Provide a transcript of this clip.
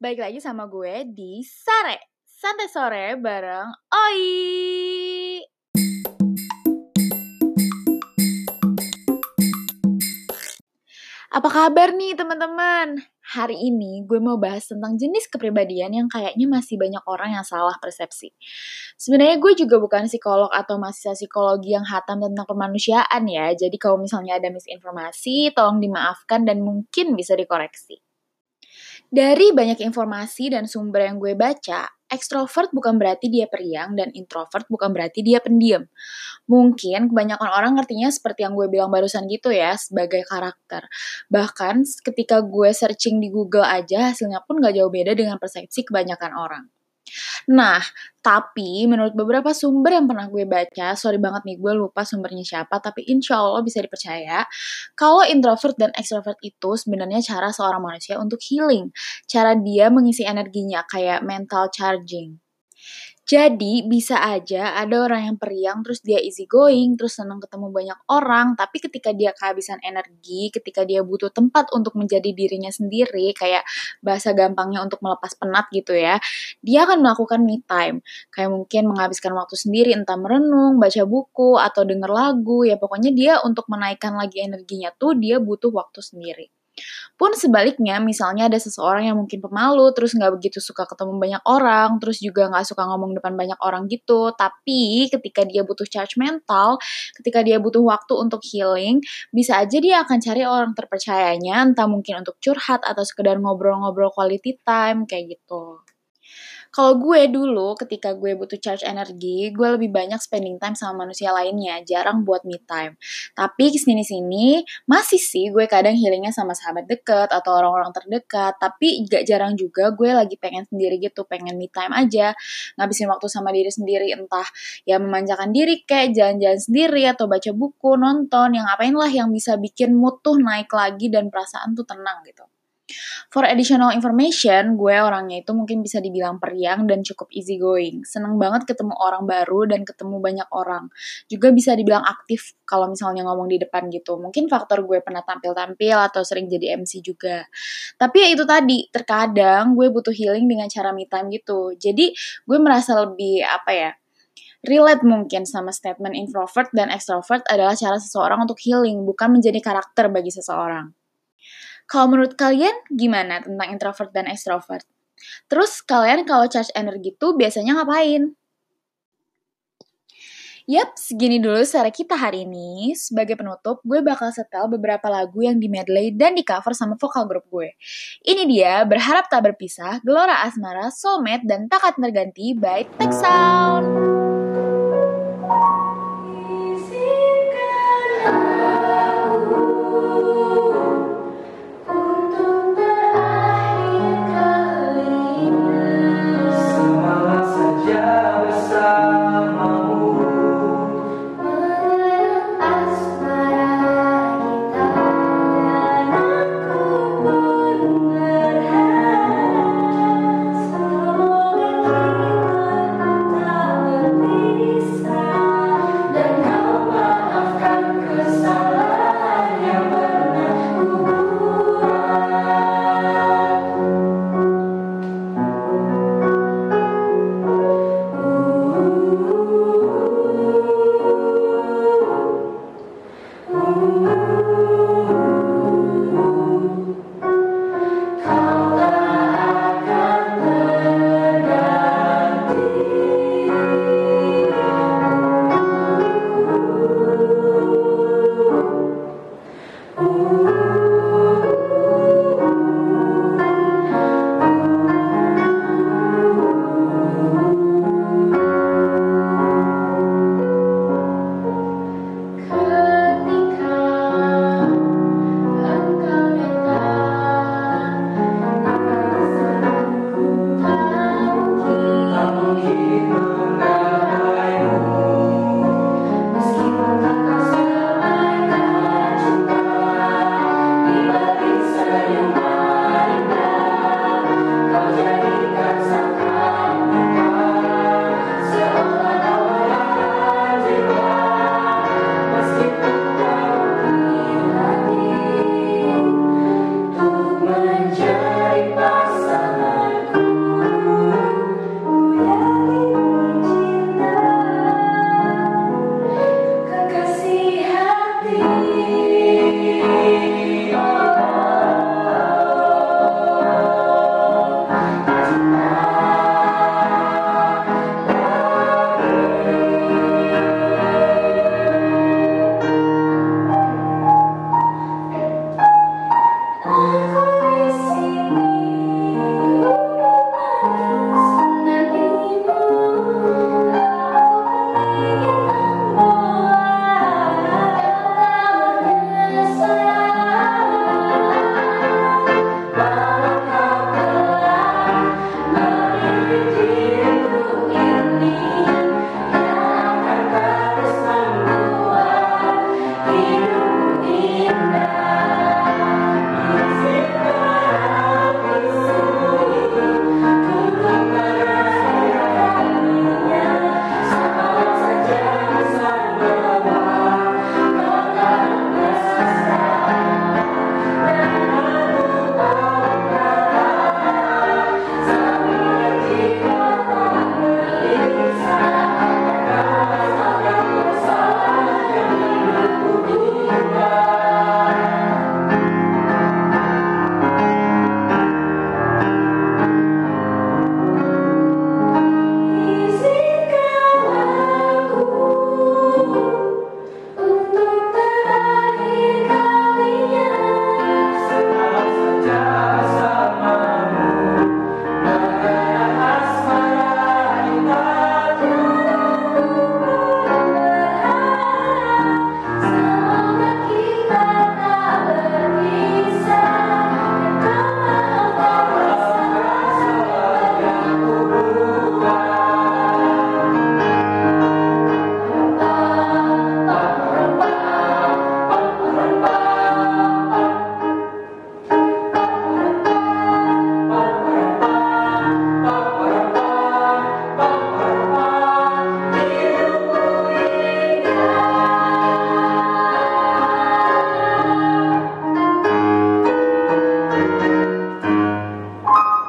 balik lagi sama gue di Sare Santai Sore bareng Oi. Apa kabar nih teman-teman? Hari ini gue mau bahas tentang jenis kepribadian yang kayaknya masih banyak orang yang salah persepsi. Sebenarnya gue juga bukan psikolog atau mahasiswa psikologi yang hatam tentang kemanusiaan ya. Jadi kalau misalnya ada misinformasi, tolong dimaafkan dan mungkin bisa dikoreksi. Dari banyak informasi dan sumber yang gue baca, ekstrovert bukan berarti dia periang dan introvert bukan berarti dia pendiam. Mungkin kebanyakan orang ngertinya seperti yang gue bilang barusan gitu ya, sebagai karakter. Bahkan ketika gue searching di Google aja, hasilnya pun gak jauh beda dengan persepsi kebanyakan orang. Nah, tapi menurut beberapa sumber yang pernah gue baca, sorry banget nih gue lupa sumbernya siapa, tapi insya Allah bisa dipercaya, kalau introvert dan extrovert itu sebenarnya cara seorang manusia untuk healing. Cara dia mengisi energinya kayak mental charging. Jadi bisa aja ada orang yang periang terus dia easy going, terus senang ketemu banyak orang, tapi ketika dia kehabisan energi, ketika dia butuh tempat untuk menjadi dirinya sendiri, kayak bahasa gampangnya untuk melepas penat gitu ya, dia akan melakukan me time. Kayak mungkin menghabiskan waktu sendiri entah merenung, baca buku, atau denger lagu, ya pokoknya dia untuk menaikkan lagi energinya tuh dia butuh waktu sendiri. Pun sebaliknya, misalnya ada seseorang yang mungkin pemalu, terus nggak begitu suka ketemu banyak orang, terus juga nggak suka ngomong depan banyak orang gitu, tapi ketika dia butuh charge mental, ketika dia butuh waktu untuk healing, bisa aja dia akan cari orang terpercayanya, entah mungkin untuk curhat atau sekedar ngobrol-ngobrol quality time, kayak gitu. Kalau gue dulu ketika gue butuh charge energi, gue lebih banyak spending time sama manusia lainnya, jarang buat me time. Tapi ke sini-sini masih sih gue kadang healingnya sama sahabat deket atau orang-orang terdekat, tapi gak jarang juga gue lagi pengen sendiri gitu, pengen me time aja, ngabisin waktu sama diri sendiri, entah ya memanjakan diri kayak jalan-jalan sendiri atau baca buku, nonton, yang apain lah yang bisa bikin mood tuh naik lagi dan perasaan tuh tenang gitu. For additional information, gue orangnya itu mungkin bisa dibilang periang dan cukup easy going. Seneng banget ketemu orang baru dan ketemu banyak orang. Juga bisa dibilang aktif kalau misalnya ngomong di depan gitu. Mungkin faktor gue pernah tampil-tampil atau sering jadi MC juga. Tapi ya itu tadi, terkadang gue butuh healing dengan cara me time gitu. Jadi gue merasa lebih apa ya, relate mungkin sama statement introvert dan extrovert adalah cara seseorang untuk healing, bukan menjadi karakter bagi seseorang. Kalau menurut kalian gimana tentang introvert dan extrovert? Terus kalian kalau charge energi tuh biasanya ngapain? Yap, segini dulu suara kita hari ini. Sebagai penutup, gue bakal setel beberapa lagu yang di medley dan di cover sama vokal grup gue. Ini dia, Berharap Tak Berpisah, Gelora Asmara, Soulmate, dan Takat Terganti by Tech Sound.